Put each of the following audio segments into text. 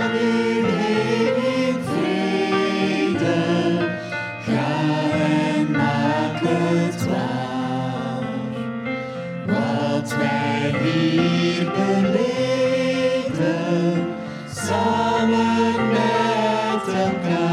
Banne in Vred, ga ik klaar wat wij hier beleden samen met elkaar.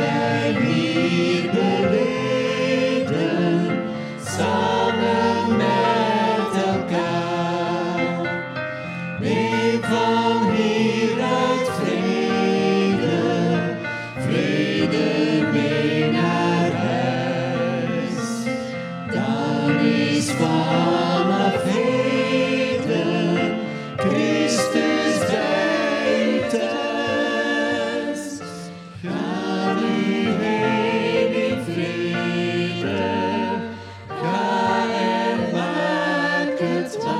blessed be Spirit, God and good